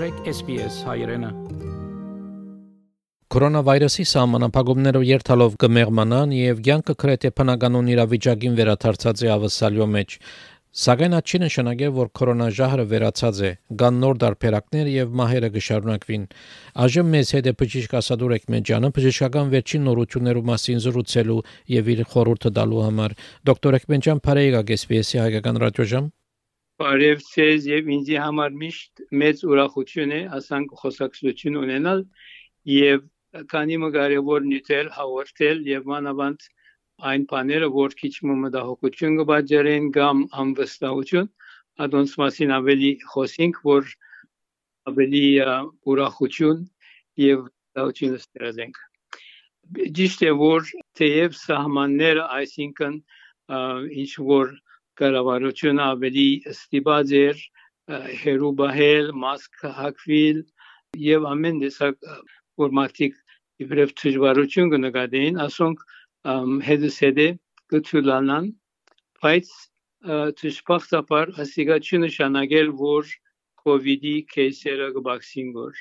մտրեք SPS հայրենը։ Կորոնավիրուսի սահմանափակումներով երթալով կմեղմանան եւ ցանկը քրեթե բնականոն իրավիճակին վերաթարցած է ավսալյո մեջ։ Սակայն այդ չի նշանակել, որ կորոնաժահրը վերացած է։ Կան նոր դարբերակներ եւ մահերը կշարունակվին։ Այժմ մեզ հետ է բժիշկ Ասադուր Էկմեջյանը բժշկական վերջին նորություններու մասին զրուցելու եւ իր խորհուրդը տալու համար։ Դոկտոր Էկմեջյան Փարեգա գեսպիեսի հայկական ռադիոժամ Բարև ցեզ եւ ինձի համար միշտ մեծ ուրախություն է ասանք խոսակցություն ունենալ եւ քանի մը կարևոր նյութեր հաղորդել եւ մանավանդ այն բաները որ քիչ մտահոգություն կբաժերեն կամ անվստահություն adons մասին ավելի խոսենք որ ավելի ուրախություն եւ դավություն ստեղծենք ճիշտ է որ թեև սահմանները այսինքն ինչ որ կառավարությունը ավելի ստիպած էր հերու բահել, մասկ հակվիլ եւ ամեն տեսակ որ մարդիկ իբրև դժվարություն կնկատեին, ասոնք հետսեդե կթուլանան, բայց դժբախտաբար ասիգա չնշանակել, որ COVID-ի կեսերը կբացին գոր։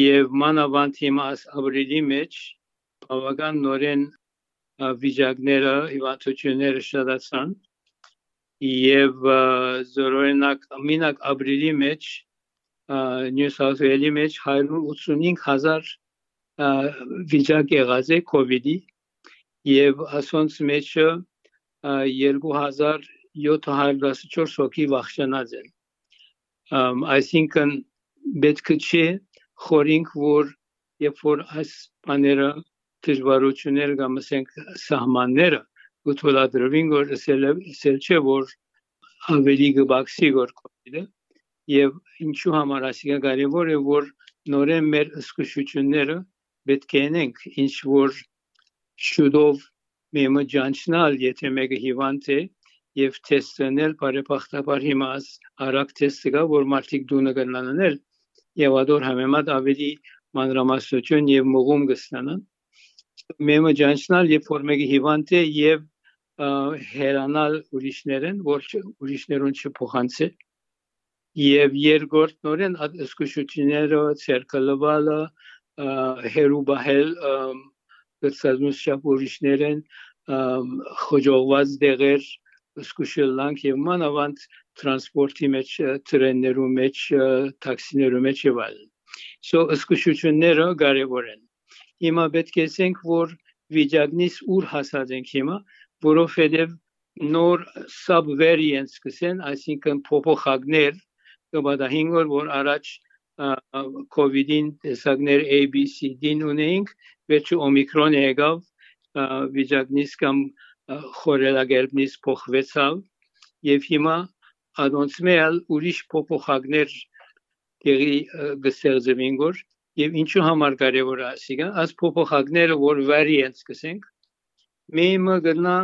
Եվ մանավանդ հիմա ապրիլի մեջ բավական նորեն վիճակները, հիվանդությունները շատացան եւ զորօրինակ մինակ ապրիլի մեջ Նյու Սաութ Վեյլի մեջ 185000 վիճակ եղած է COVID-ի եւ ասոնց մեջը 2714 հոգի վախճանած են այսինքն պետք չէ խորինք որ երբ որ այս բաները դժվարություններ կամ ասենք սահմանները ու թույլատրվին որ սել չէ որ ավելի գբաքսի որ կոպիդը եւ ինչու համար ասիկա կարևոր է որ նորեն մեր զսկուշությունները պետք է ենք ինչ որ շուտով մեմը ջանչնալ եթե մեկը հիվանդ է եւ տեսնել բարեփոխտաբար հիմա արագ տեստը կա որ մարդիկ դունը կնանանել եւ ադոր համեմատ ավելի մանրամասնություն եւ մողում կստանան մեմը ջանչնալ երբ որ մեկը հիվանդ է եւ հերանալ ուրիշներեն, որ ուրիշներուն չփոխանցի եւ երկրորդ նորեն զսկուշությունները ցերկալվալը հերուբահել գծազնուշապ ուրիշներեն խոջողված դեղեր զսկուշելանք եւ մանավանդ տրանսպորտի մեջ տրեններու մեջ տաքսիներու մեջ եւ այլն so զսկուշությունները կարեւոր են հիմա պետք է ասենք որ վիճակնից ուր հասած ենք հիմա որովհետև նոր sub-variants կսեն, այսինքն փոփոխակներ կբադահին որ առաջ COVID-ին տեսակներ A, B, C, D-ն ունեինք, վերջը օմիկրոն եկավ, վիճակնից կամ խորելագերբնից փոխվեցավ եւ հիմա adոնց մեալ ուրիշ փոփոխակներ դերի գստեղծվին գոր եւ ինչու համար կարեւոր է ասիկա աս փոփոխակները որ variants կսենք մեմը գնա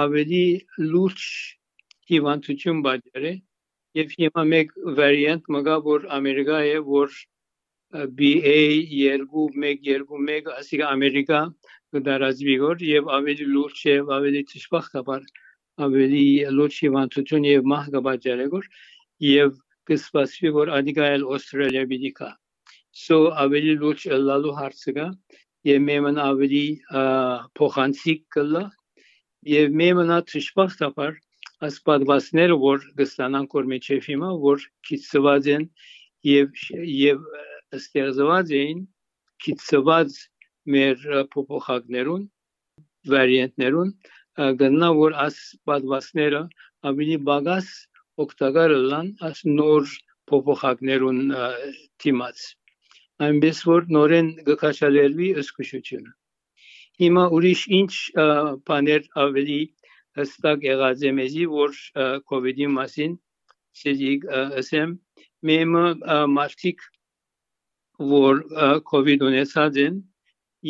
ավելի լուրջ հիվանդություն բաժերը եւ հիմա մեկ վարիանտ մգա որ ամերիկա է որ BA 2.1.2.1 ասի ամերիկա կդարածվի որ եւ ավելի լուրջ եւ ավելի ճշմարտաբար ավելի լուրջ հիվանդություն եւ մահ կբաժերը որ եւ կսպասվի որ ադիգայել օստրալիա բիդիկա so ավելի լուրջ լալու հարցը եւ մեմն ավելի փոխանցիկ կլա եւ մեմնա ճշմարտաբար ասպատվածները որ կստանան կոր մեջև հիմա որ քիծված են եւ եւ ստեղծված են քիծված մեր փոփոխակներուն վարիանտներուն գտնա որ ասպատվածները ավելի բագաս օգտակար լան աս նոր փոփոխակներուն թիմած այնպես որ նորեն գկաշալերվի ըսկուշությունը։ Հիմա ուրիշ ինչ բաներ ավելի հստակ եղած է մեզի, որ COVID-ի մասին ցեզիկ ասեմ, մեմը մարտիկ որ COVID ունեցած են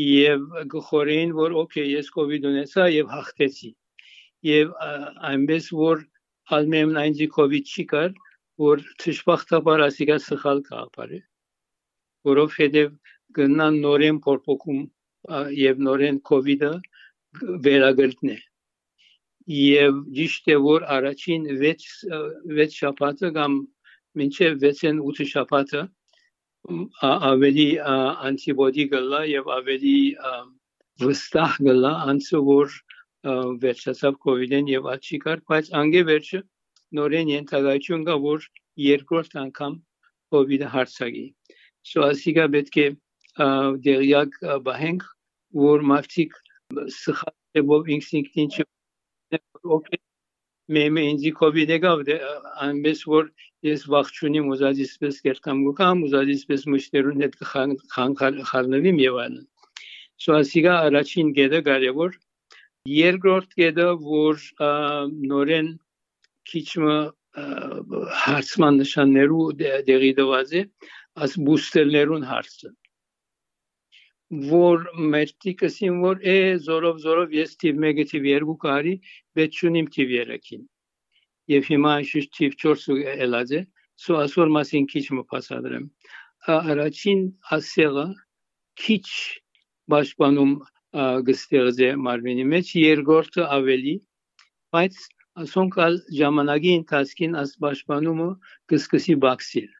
եւ գխորեն որ օքեյ ես COVID ունեցա եւ հաղթեցի եւ այնպես որ ալմեմն այնձի COVID չի կար որ ճշմարտաբար ասիկա սխալ կապարի որովհետև գնան նորեն փորփոքում եւ նորեն կոവിഡ്ը վերագրտնե եւ ճիշտ է որ առաջին 6 6 շաբաթը կամ մինչեւ 6-ն 8 շաբաթը ավելի անտիբոդի գլա եւ ավելի վստահ գլա անցը որ վերջացավ կոവിഡ്են եւ աչի կար բայց անգե վերջը նորեն ենթակայություն կա որ երկրորդ անգամ կոവിഡ്ը հարցակի սո ասիկա պետք է դերյակ բահենք որ մարդիկ սխալ ինքս ինքնին օքեյ մեմը ինձի կոവിഡ് եկավ այնպես որ ես վախճունիմ ուզածիսպես կերտամ գուկամ ուզածիսպես մշտերուն հետ խառնվիմ եւ այլն սո ասիգա առաջին գեդը կարևոր երկրորդ գեդը որ նորեն քիչմը հարցման նշաններու դեղի դված է աս բուստերներուն հարցը որ մերտիկսին որ է զորով զորով ես թիվ 1-ը թիվ 2 կարի բեչունիմ թիվ 3-ին եւ հիմա շուտ թիվ 4 ելած է սո ասոր մասին քիչ մփասադրեմ առաջին ասեղը քիչ պաշտպանում գստեղձե մարմինի մեջ երկրորդը ավելի բայց ասոնքալ ժամանակի ընթացքին աս պաշտպանումը կսկսի բացիլ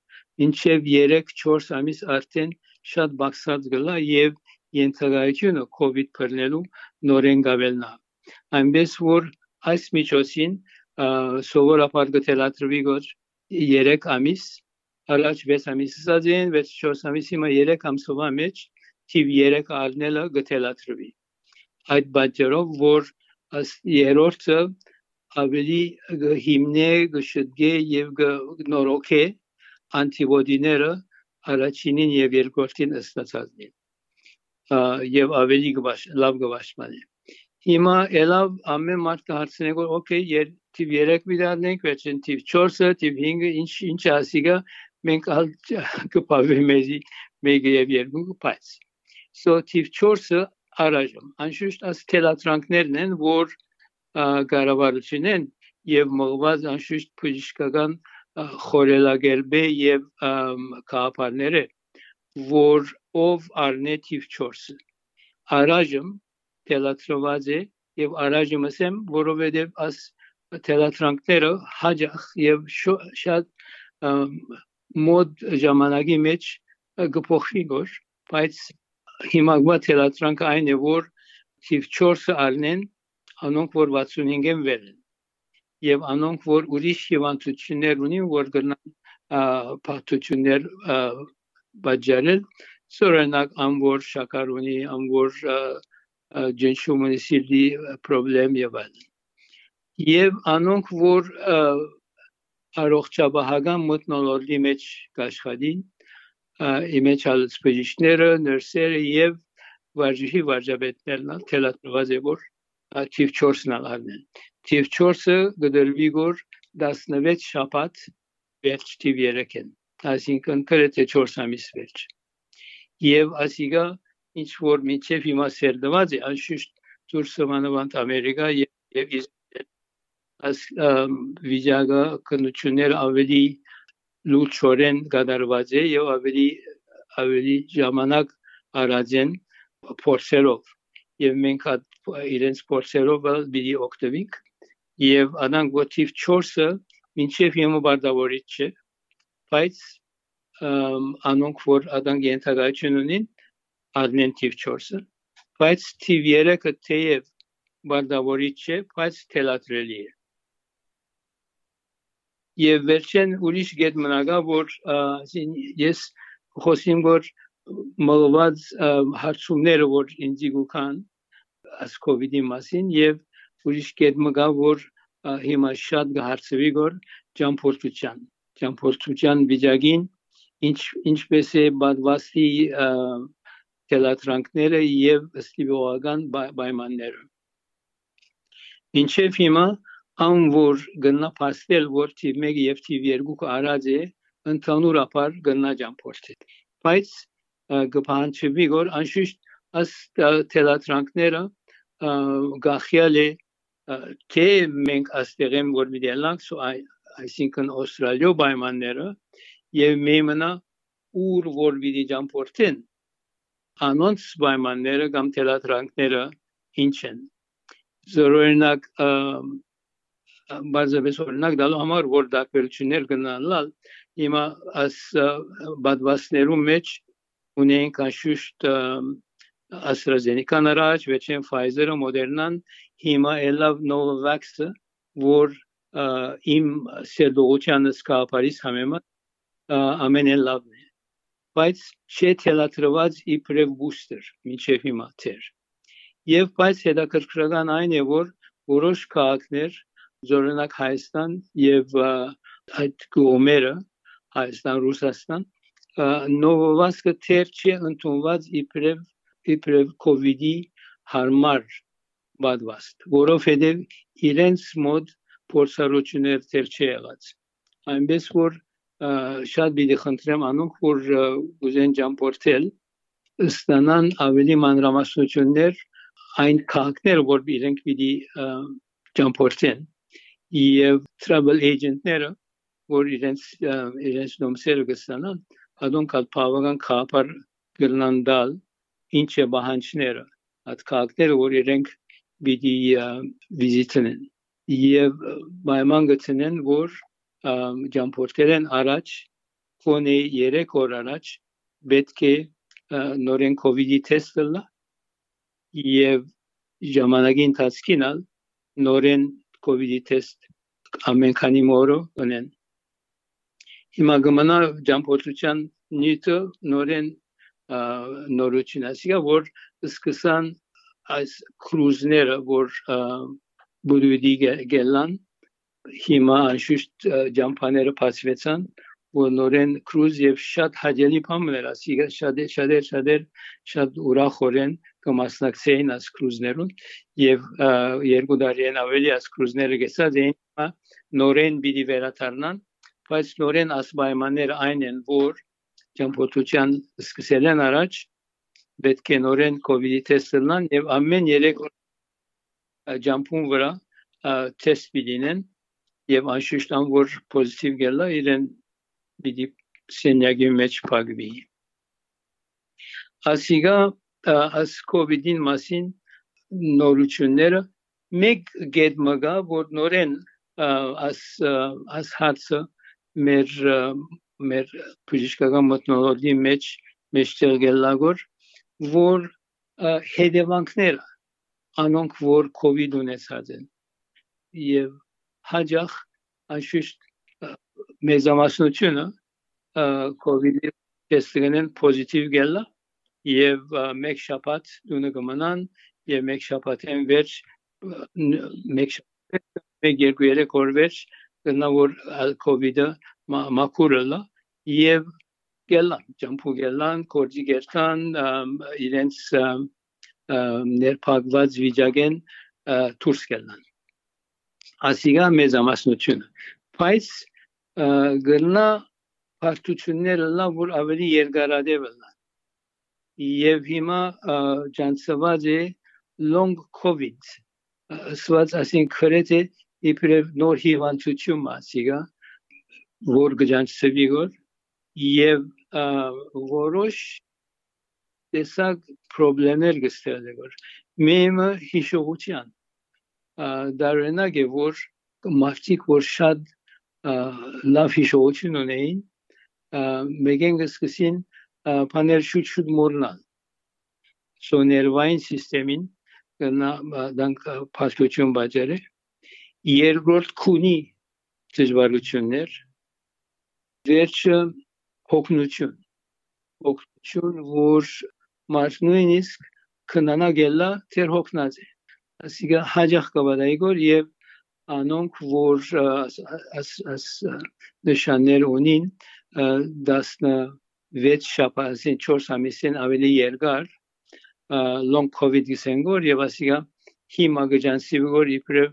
ինչև 3-4 ամիս արդեն շատ բացած գլա եւ ենթակայությունը կոവിഡ് բռնելու նորեն գավելնա այնպես որ այս միջոցին սովորաբար գտելատրվի գոր 3 ամիս առաջ 6 ամիս սազեն 6 ամիս հիմա 3 ամսովա մեջ թիվ 3 առնելը գտելատրվի այդ բաժերով որ երրորդը ավելի հիմնե գշտգե եւ նորոքե անտիբոդիները առաջինին եւ երկրորդին ստացածն եւ ավելի գվաշ լավ գվաշման հիմա ելավ ամեն մարդ կհարցնի որ օքեյ թիվ 3 միլիարդնենք վերջին թիվ 4-ը թիվ 5-ը ինչ ինչ ասիգա մենք ալ կպավի մեզի մեկ եւ երկու բայց so թիվ 4-ը առաջում անշուշտ աս թելատրանքներն են որ կառավարությունն են եւ մղված անշուշտ բժշկական խորելագերբե եւ կապարները որ ով արնե թիվ 4-ը առայժմ թելատրված է եւ առայժմ ասեմ որովհետեւ աս թելատրանքները հաջող եւ շատ մոդ ժամանակի մեջ գփոխվի գոր բայց հիմա գա թելատրանքը այն է որ թիվ 4-ը արնեն անոնք որ 65-ին վերեն եւ անոնք որ ուրիշ հիվանդություններ ունին որ գնան պաթություններ բաժանել սորենակ անոր շաքար ունի անոր ջնշումի սիրտի խնդրեմ եւ այլն եւ անոնք որ առողջապահական մտնոլորտի մեջ կաշխատին իմեջալ սպեշիստները նրսերը եւ վարժի վարժաբետներն թելատրված է որ թիվ 4-ն ալարնեն Թիվ 4-ը գդրվի գոր 16 շաբաթ վերջ թիվ 3-ին այսինքն գրեթե 4 ամիս վերջ եւ ասիգա ինչ որ միջև հիմա սերդված է անշուշտ դուրս մանավանդ ամերիկա եւ Իսրայել as վիճակը կնություններ ավելի լուծորեն կատարված է եւ ավելի ավելի ժամանակ առած են փորձերով եւ մենք իրենց փորձերով բիդի օգտվենք եւ անան գոթիվ 4-ը մինչեւ հիմա բարդավորիչ չէ բայց անոնք որ ադանք ենթակայություն ունին արնեն թիվ 4-ը բայց թիվ 3-ը թեև բարդավորիչ չէ բայց թելատրելի է եւ վերջեն ուրիշ գետ մնագա որ ես խոսիմ որ մղված հարցումները որ ինձ գուքան աս կոവിഡ്ի մասին եւ ուրիշ կետ մգա որ հիմա շատ գահարցվի գոր ճամփորդության ճամփորդության վիճակին ինչ ինչպես է բադվաստի թելատրանքները եւ ստիվողական պայմանները ինչեւ հիմա ան որ գնա փաստել որ թիվ 1 եւ թիվ 2 արած է ընդհանուր ապար գնա ճամփորդել բայց գփանչվի գոր անշուշտ աս թելատրանքները գախյալ է թե մենք աստեղ եմ որ միդելանք սո այսինքն Ավստրալիո պայմանները եւ մեմնա ուր որ վիդի ճամփորդեն անոնց պայմանները կամ թելատրանքները ինչ են զորօրինակ բարձրապես օրինակ դալու համար որ դակվերություններ գնալալ հիմա աս բադվասներու մեջ ունենք անշուշտ AstraZeneca-ն առաջ, վերջին Pfizer-ը, Moderna-ն, հիմա ելավ Novavax-ը, որ իմ սերդողությանս կապարիս համեմատ ամենեն լավն է։ Բայց չէ թելաթրված իբրև բուստեր, միջև հիմա թեր։ Եվ բայց հետաքրքրական այն է, որ որոշ քաղաքներ, զորոնակ Հայաստան եւ այդ կողմերը, Հայաստան, Ռուսաստան, նովովասկը թեր չի ընդունված իբրև իբրև կոവിഡ്ի հարմար բադվաստ, որովհետև իրենց մոտ փորձառություններ թեր չի եղած։ Այնպես որ շատ դիտի խնդրեմ անոնք որ ուզեն ճամփորդել ստանան ավելի մանրամասնություններ այն քաղաքներ որ իրենք պիտի ճամփորդեն եւ travel agent-ները որ իրենց իրենց նոմսերը կստանան adon կալ բավական քապար գլանդալ ինչ է բանջները այդ քաղաքները որ իրենք պիտի վիզիտեն եւ պայման գցեն որ ջամփորդերեն առաջ կոնե 3 օր առաջ պետք է նորեն կոവിഡ്ի թեստ լա եւ ժամանակի ընթացքին ալ նորեն կոവിഡ്ի թեստ ամեն քանի մօրը ունեն հիմա գմնա ջամփորդության նյութը նորեն նորությունացիա որ սկսան այս կրուզները որ բուրուդի գելան հիմա անշուշտ ջամփաները բացվեցան որ նորեն կրուզ եւ շատ հաջելի բաներ ասի շատ շատ շատ շատ ուրախորեն կմասնակցեին այս կրուզներուն եւ երկու տարին ավելի այս կրուզները գեցած էին նորեն բիդի վերաթարնան բայց նորեն աս պայմաններ այն են որ ճամփորդության սկսել են առաջ պետք է նորեն COVID-ի տեստ լինան եւ ամեն 3 օր ջամփուն վրա տեստ լինեն եւ անշուշտ ան որ պոզիտիվ գելա իրեն պիտի սենյակի մեջ փակվի ասիգա աս COVID-ին մասին նորությունները մեկ գետ մգա որ նորեն աս աս հացը մեր մեր բժշկական մտնոլորտի մեջ մեջտեղ գելագոր որ հետևանքները անոնք որ կոവിഡ് ունեցած են եւ հաջող անշուշտ մեզամասնությունը կոവിഡի տեստնեն պոզիտիվ գելա եւ մեկ շաբաթ դունը կմնան եւ մեկ շաբաթեն վերջ մեկ մեկ երկու երեք օր վերջ գնա որ կոവിഡը մակուրելա եւ գելան ջամփու գելան կորձի գերտան իրենց ներփակված վիճակեն դուրս գելան ասիգա մեծամասնությունը բայց գտնա բարդությունները լավ որ ավելի երկարադեպ են եւ հիմա ջանցված է long covid սված ասին քրեթե իբրև նոր հիվանդություն մասիգա որ գջանցվի գոր եւ որոշ տեսակ խնդիրներ գստել գոր մեմը հիշողության դարենակ է որ մարդիկ որ շատ լավ հիշողություն ունեին մեկեն սկսին բաներ շուտ-շուտ մոռնալ սոներվային համակարգին նա դանք փաստություն բաժերը երկրորդ քունի դժվարություններ վերջը հոգնություն հոգնություն որ մարդ քնանա գելա թեր հոգնած է ասիկա հաջախ կվադայի գոր եւ անոնք որ աս նշաններ ունին 16 շաբաթին 4 ամիսին ավելի երկար long covid գսենգոր եւ ասիկա հիմա գջանսիվոր իբրև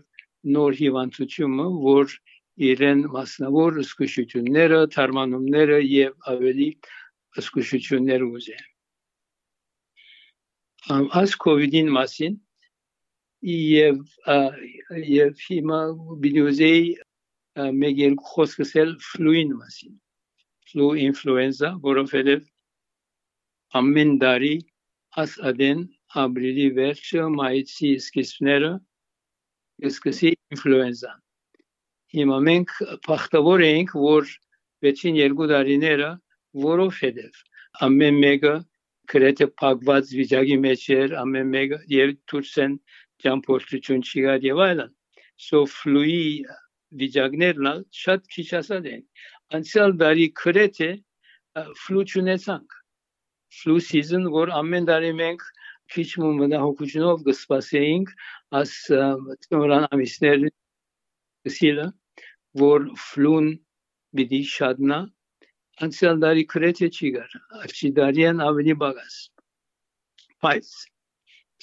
նոր հիվանդությունը որ իրեն մասնավոր զսկուշությունները, թարմանումները եւ ավելի զսկուշություններ ուզե։ Այս COVID-ին մասին եւ եւ հիմա բինյուզեի մեկ երկու խոսք ասել ֆլուին մասին ֆլու ինֆլուենզա որովհետեւ ամեն տարի աս ադեն ապրիլի վերջը մայիսի սկիզբները սկսի ինֆլուենզա հիմա մենք փախտավոր էինք որ վերջին երկու տարիները որովհետև ամեն մեկը գրեթե փակված վիճակի մեջ էր ամեն մեկը եւ դուրսեն ճամփորդություն չկար եւ այլն so ֆլուի վիճակներն շատ քիչ ասած են անցյալ տարի գրեթե ֆլու չունեցանք ֆլու season որ ամեն տարի մենք քիչ մտահոգությունով կսպասեինք աս ծնորան ամիսներ սիլը որ ֆլուն պիտի շատնա անցյալ տարի քրեթե չի գար արչի դարիան ավելի բագաս բայց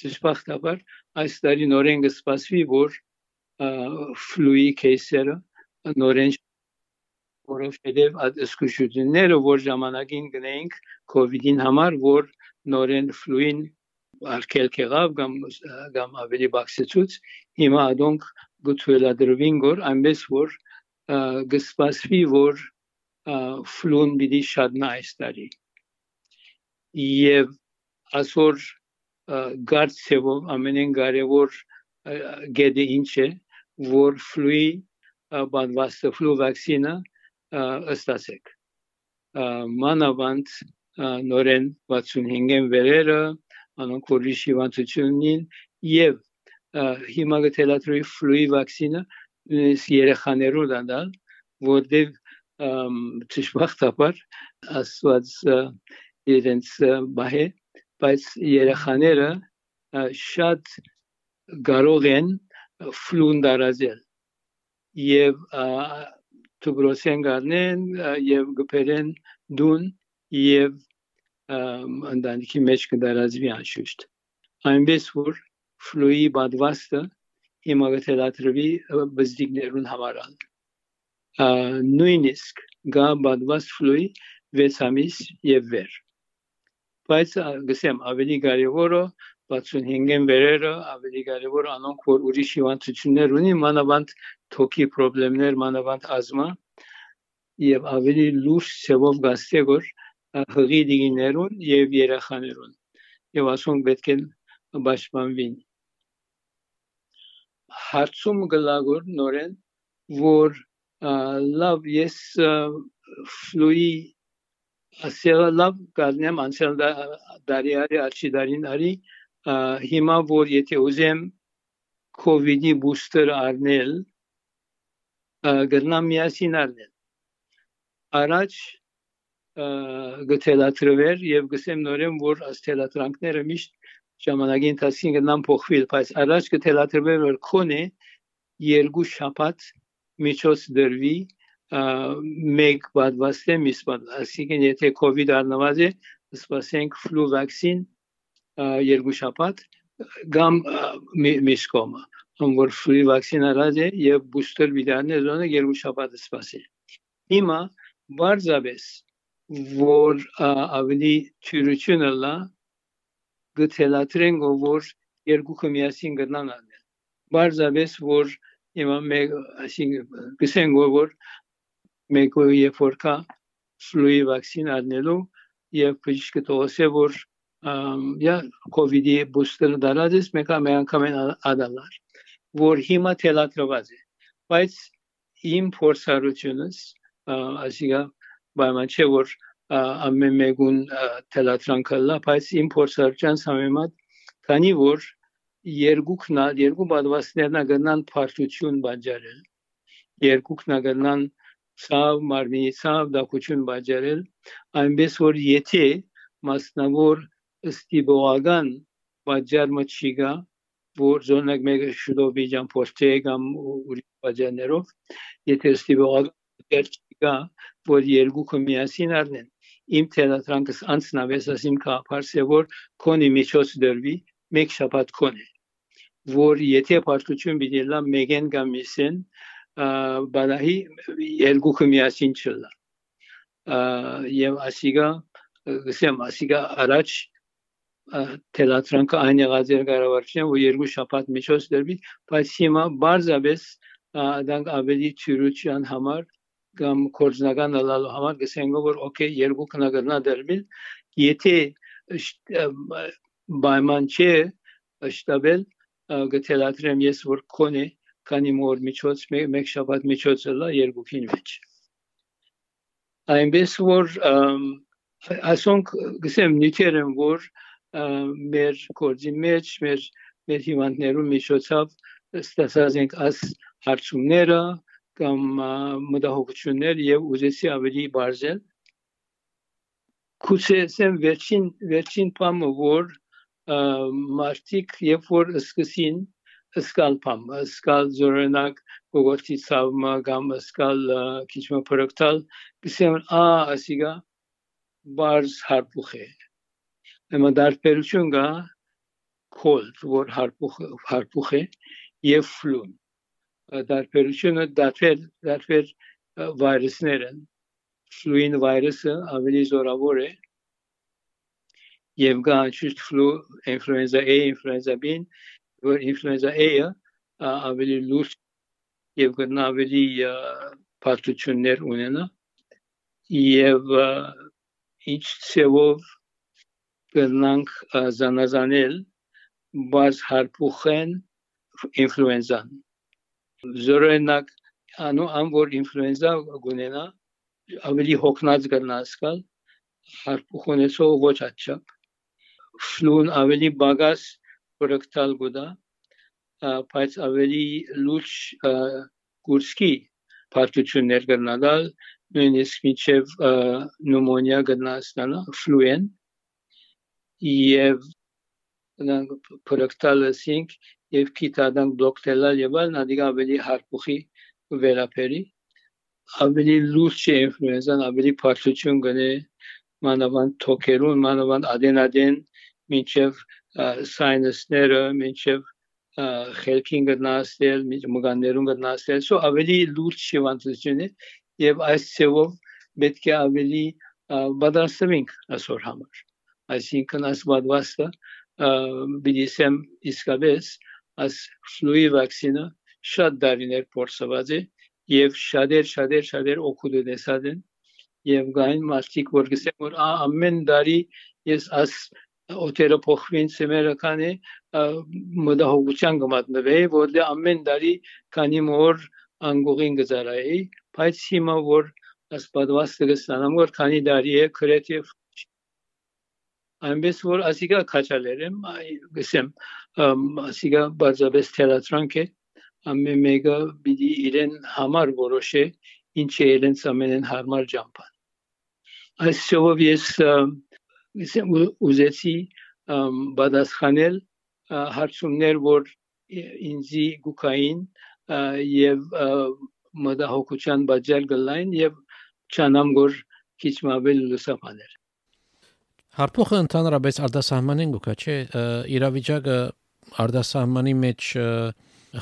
ճշմարտաբար այս տարի նորեն կսպասվի որ ֆլուի կեյսերը նորեն որովհետև այդ զսկուշությունները որ ժամանակին գնենք կոവിഡ്ին համար որ նորեն ֆլուին արկել կեղավ կամ կամ ավելի բացեցուց հիմա adonk գուցուելադրվին որ այնպես որ գսպասվի որ ֆլուն բիդի շատնա այս տարի եւ ասոր գարցեվով ամենեն կարևոր գեդը ինչ է որ ֆլուի բանվաստը ֆլու վակցինը ըստասեք մանավանդ նորեն 65-ին վերերը անոնք որ հիվանդությունին եւ հիմա գտելատրի ֆլուի վակցինը երեխաներու դանդալ որտեվ ճշմարտաբար ասված իրենց բահե բայց երեխաները շատ կարող են ֆլուն դարազել եւ տուբրոսեն գարնեն եւ գբերեն դուն եւ ընտանիքի մեջ կդարազվի անշուշտ այնպես որ ֆլուի բադվաստը հիմա գտելատրվի բզդիկներուն համարալ նույնիսկ գա բադված ֆլուի 6 ամիս եւ վեր բայց գսեմ ավելի կարևորը 65-ին վերերը ավելի կարևոր անոնք որ ուրիշ հիվանդություններ ունի մանավանդ թոքի խնդիրներ մանավանդ ազմա եւ ավելի լուրջ ծավով գաստե որ հղի դիներուն եւ երախաներուն եւ ասում պետք է պաշտպանվին հարցում գլագոր նորեն որ լավ ես ֆլուի ասել լավ կարնեմ անցել դարի արի աչի դարին արի հիմա որ եթե ուզեմ կոവിഡ്ի բուստեր առնել գտնամ միասին առնել առաջ գտելատրվեր եւ գսեմ նորեն որ աստելատրանքները միշտ ժամանակի ընթացքին գնան փոխվել, բայց առաջ կթելաթրվել որ քոնե երկու շաբաթ միջոց դրվի մեկ բադվաստե միսպատ ասիկեն եթե կոവിഡ് առնված է սպասենք ֆլու վակցին երկու շաբաթ գամ միսկոմը ում որ ֆլու վակցին առած է եւ բուստեր վիդարներ զոնը երկու շաբաթ սպասի հիմա բարձաբես որ ավելի թյուրությունը լա գցելացրենք, որ երկուքը միասին գտնան անել։ Բարձրապես որ հիմա մեկ, այսինքն գսենք որ մեկը երբ որ կա ֆլուի վակցին անելու եւ բժիշկը թողոսե որ յա կոവിഡ്ի բուստերը դարածես մեկ անգամ են ադալար որ հիմա թելատրված է բայց իմ փորձառությունս այսինքն պայման չէ որ ամեն մեկուն թելատրանքալա, բայց իմ փորձարճանց համեմատ քանի որ երկուքնա երկու բադվասներնա գնան փարտություն բաժարել երկուքնա գնան ցավ մարմինի ցավ դակություն բաժարել այնպես որ եթե մասնավոր ստիբողական բաժարմը չիգա որ զոնակ մեկը շուտով իջան փորձե կամ ուրիշ բաժաներով եթե ստիբողական չիգա որ երկուքը միասին առնեն իմ թելատրանքս անցնավես ասիմ կապարսե որ կոնի միջոց դրվի մեկ շաբաթ կոնի որ եթե պարտություն բիդելա մեգեն կամ միսեն բալահի երկուքը միասին չլա եւ ասիգա գսեմ ասիգա առաջ թելատրանքը այն եղած էր կառավարչին որ երկու շաբաթ միջոց դրվի բայց հիմա բարձաբես դանք ավելի ճյուրության համար կամ կորձնական լալու համար գսենք որ օքեյ երկու քնագրնա դերմիլ եթե բայման չէ շտաբել գտելատրեմ ես որ կոնե քանի մոր միջոց մեկ շաբաթ միջոցը լա երկուքին մեջ այնպես որ ասոնք գսեմ նյութերն որ մեր կորձի մեջ մեր մեր հիվանդներու միջոցով ստացած ենք աս հարցումները կամ մտահոգություններ եւ ուզեցի ավելի բարձել Քուցե ասեմ վերջին վերջին բամը որ մարտիկ երբ որ սկսին սկալ բամ սկալ զորենակ գողոցի ցավը կամ սկալ քիչմա պրոկտալ գսեմ ա ասիգա բարձ հարփուխ է Հիմա դարբերություն կա cold որ հարփուխ հարփուխ է եւ ֆլուն դարբերությունը դարբեր դարբեր վիրուսներ են ֆլուին վիրուսը ավելի զորավոր է եւ կա ճիշտ ֆլու ինֆլուենզա A, ինֆլուենզա B, որ ինֆլուենզա A-ը ավելի լուրջ եւ կնա ավելի պատություններ ունենա եւ ինչ ծևով կնանք զանազանել բաց հարփուխեն ինֆլուենզան զորենակ անու ան որ ինֆլուենզա գունենա ավելի հոգնած կնասկալ հարփուխոնեսով ոչ աչափ ֆլուն ավելի բագաս պրոկտալ գուդա բայց ավելի լուրջ կուրսկի պարտություններ կնադալ նույնիսկ միջև նոմոնիա կնաստանա ֆլուեն եւ նրանք պրոկտալը սինք եւ փիթադան բլոկտելալ եւ այլն, adică ավելի հարգուխի վերապերի ավելի լուրջ է ինֆլուենզան, ավելի փակլություն գնե մանավանդ թոքերուն, մանավանդ ադենադեն մինչև սայնսները, մինչև խելքին գտնասել, մինչ մգաններուն գտնասել, սո ավելի լուրջ շիվանցություն է եւ այս ցեվով պետք է ավելի բادرացնենք այսօր համար այսինքն այս բադվաստը բիդիսեմ իսկապես այս ֆլուի վակցինը շատ դարիներ փորձված է եւ շատեր շատեր շատեր օգուտ ունեցած են եւ գային մարդիկ որ գսեն որ ամեն դարի ես աս օտերը փոխվին սեմերը կանի մտահոգության կմատնվեի որ դե ամեն դարի քանի մոր անգողին գծարայի բայց հիմա որ ասպատվաստը գստանամ որ քանի դարի է քրեթիվ այնպես որ ասիկա քաչալերեմ գսեմ ասիկա բարձաբես թելատրանք է ամեն մեկը պիտի իրեն համար որոշե ինչ է իրենց ամենեն հարմար ջամփան այսով ես ուզեցի բադասխանել հարցումներ որ ինձի գուկային եւ մտահոգության բաժալ գլայն եւ չանամ որ քիչ մաբել լուսապաներ Հարփոխը ընդհանրապես արտասահմանին գուկա չէ իրավիճակը արտասահմանի մեջ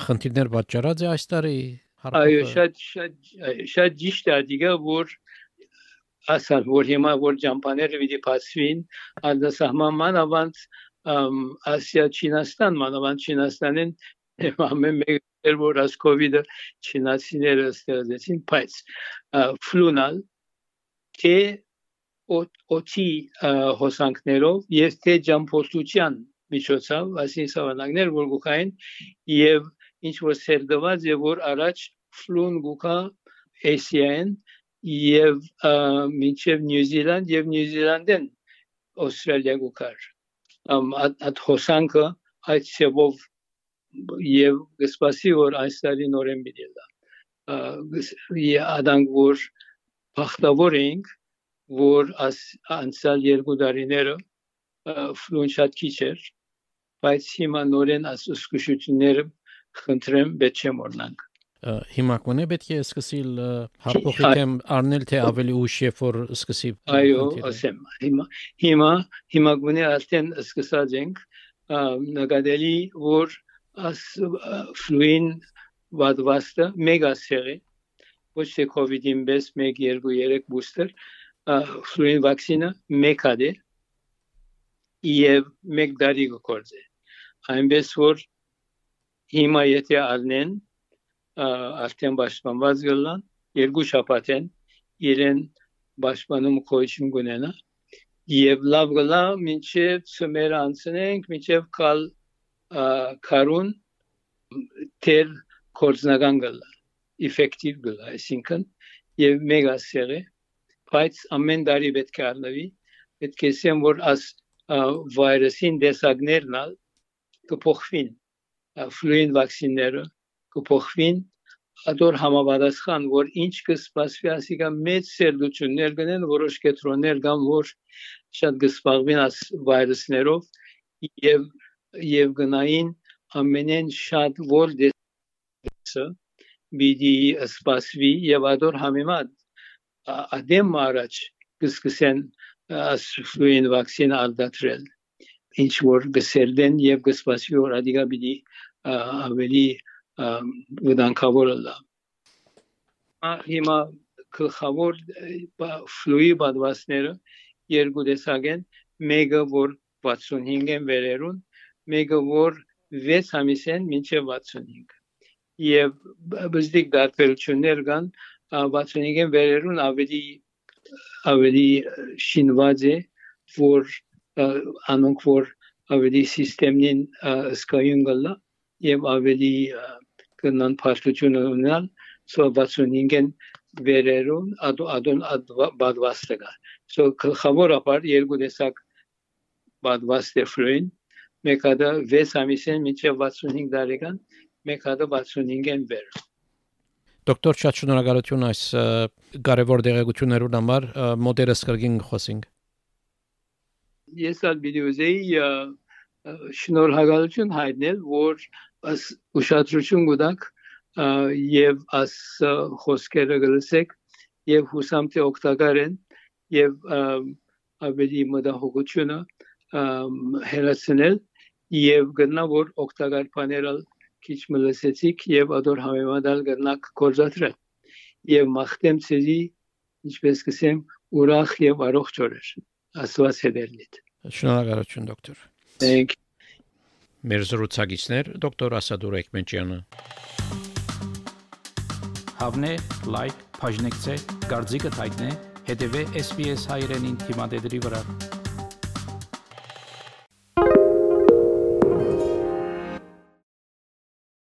խնդիրներ պատճառած է այս տարի Այո, շատ շատ շատ ճիշտ է դիգա որ ասալ որ հիմա որ ջամփաները պիտի փասվին անդասահման ավանց ասիա չինաստան մանավանդ չինաստանին ամեն մեկ որ աս կովիդը չինացիները ստեղծեցին բայց ֆլունալ թե օտի հոսանքներով եւ թե ջամփոստության միջոցով այսինքն սավանակներ որ գուքային եւ ինչ որ սերդված եւ որ առաջ ֆլուն գուկա ASEAN եւ մինչեւ Նյու Զիլանդ եւ Նյու Զիլանդեն Ավստրալիա գուկար ամ at հոսանքը այդ սեվով եւ գսպասի որ այս տարի նորեն բիդելա ադանք որ բախտավոր էինք որ անցյալ երկու տարիները ֆլուն շատ քիչ էր բայց հիմա նորեն աս զսկուշությունները խնդրեմ պետք չէ մոռնանք հիմա կոնե պետք է սկսիլ հարփոխիքեմ առնել թե ավելի ուշ երբ որ սկսի այո ասեմ հիմա հիմա հիմա գոնե արդեն սկսած ենք նկատելի որ աս ֆլուին վադվաստը մեգա սերի ոչ թե կովիդին բես 1 2 3 բուստեր ֆլուին վակցինը մեկ հատ է եւ մեկ դարի գործէ այնպես որ հիմա եթե առնեն արդեն պաշտպանված գլան երկու շաբաթ են իրեն պաշտպանում կոչում գունենա եւ լավ գլա մինչեւ ծմեր անցնենք մինչեւ կալ քարուն թեր կորձնական գլա effective գլա այսինքն եւ մեգա սերը բայց ամեն տարի պետք է առնվի պետք է ասեմ որ աս վիրուսին դեսագներն կփոխվին ֆլուին վակցինները կփոխվին ադոր համապատասխան որ ինչ կսպասվի ասիկա մեծ սերդություններ գնեն որոշ կետրոններ կամ որ շատ կսպաղվին աս վիրուսներով եւ եւ գնային ամենեն շատ որ դեսը բիդի սպասվի եւ ադոր համեմատ ադեմ առաջ կսկսեն ֆլուին վակցին ալդատրել ինչ որ գսերդեն եւ կսպասվի որ ադիգա բիդի ավելի վտանգավոր լա հիմա գլխավոր ֆլուի բադվասները երկու տեսակ են մեկը որ 65 են վերերուն մեկը որ 6 ամիս են մինչև 65 եւ բզդիկ դատվելություններ կան 65 են վերերուն ավելի ավելի շինված է որ անոնք որ ավելի սիստեմին սկայուն գլա եւ ավելի կնան փաստություն ունենալ so 65-ին վերերուն ադոն բադվաստը կա so խավորապար երկու տեսակ բադվաստ է ֆրույն մեկը դա 6 ամիսեն մինչև 65 տարեկան մեկը դա 65-ին վեր Դոկտոր շատ շնորհակալություն այս կարևոր դեղեցություններուն համար մոդերս կրկին խոսենք Ես ալ վիդեոզեի շնորհակալություն հայտնել որ աս ուշադրություն գուտակ եւ աս խոսքերը գլսեք եւ հուսամ թե օգտակար են եւ ավելի մտահոգությունը հերացնել եւ գտնա որ օգտակար բաները քիչ մլսեցիք եւ ադոր համեմատալ գտնակ կորզատրել եւ մախտեմ ցեզի ինչպես կսեմ ուրախ եւ առողջ օրեր աստված հետերնիդ շնորհակալություն դոկտոր Thank you. Մեր զրուցակիցներ դոկտոր Ասադուր Էկմեջյանը Հավնե լայք բաժնեկցե դարձիկը թայտնե հետեւե SPS հայրենին թիմադեդի վրա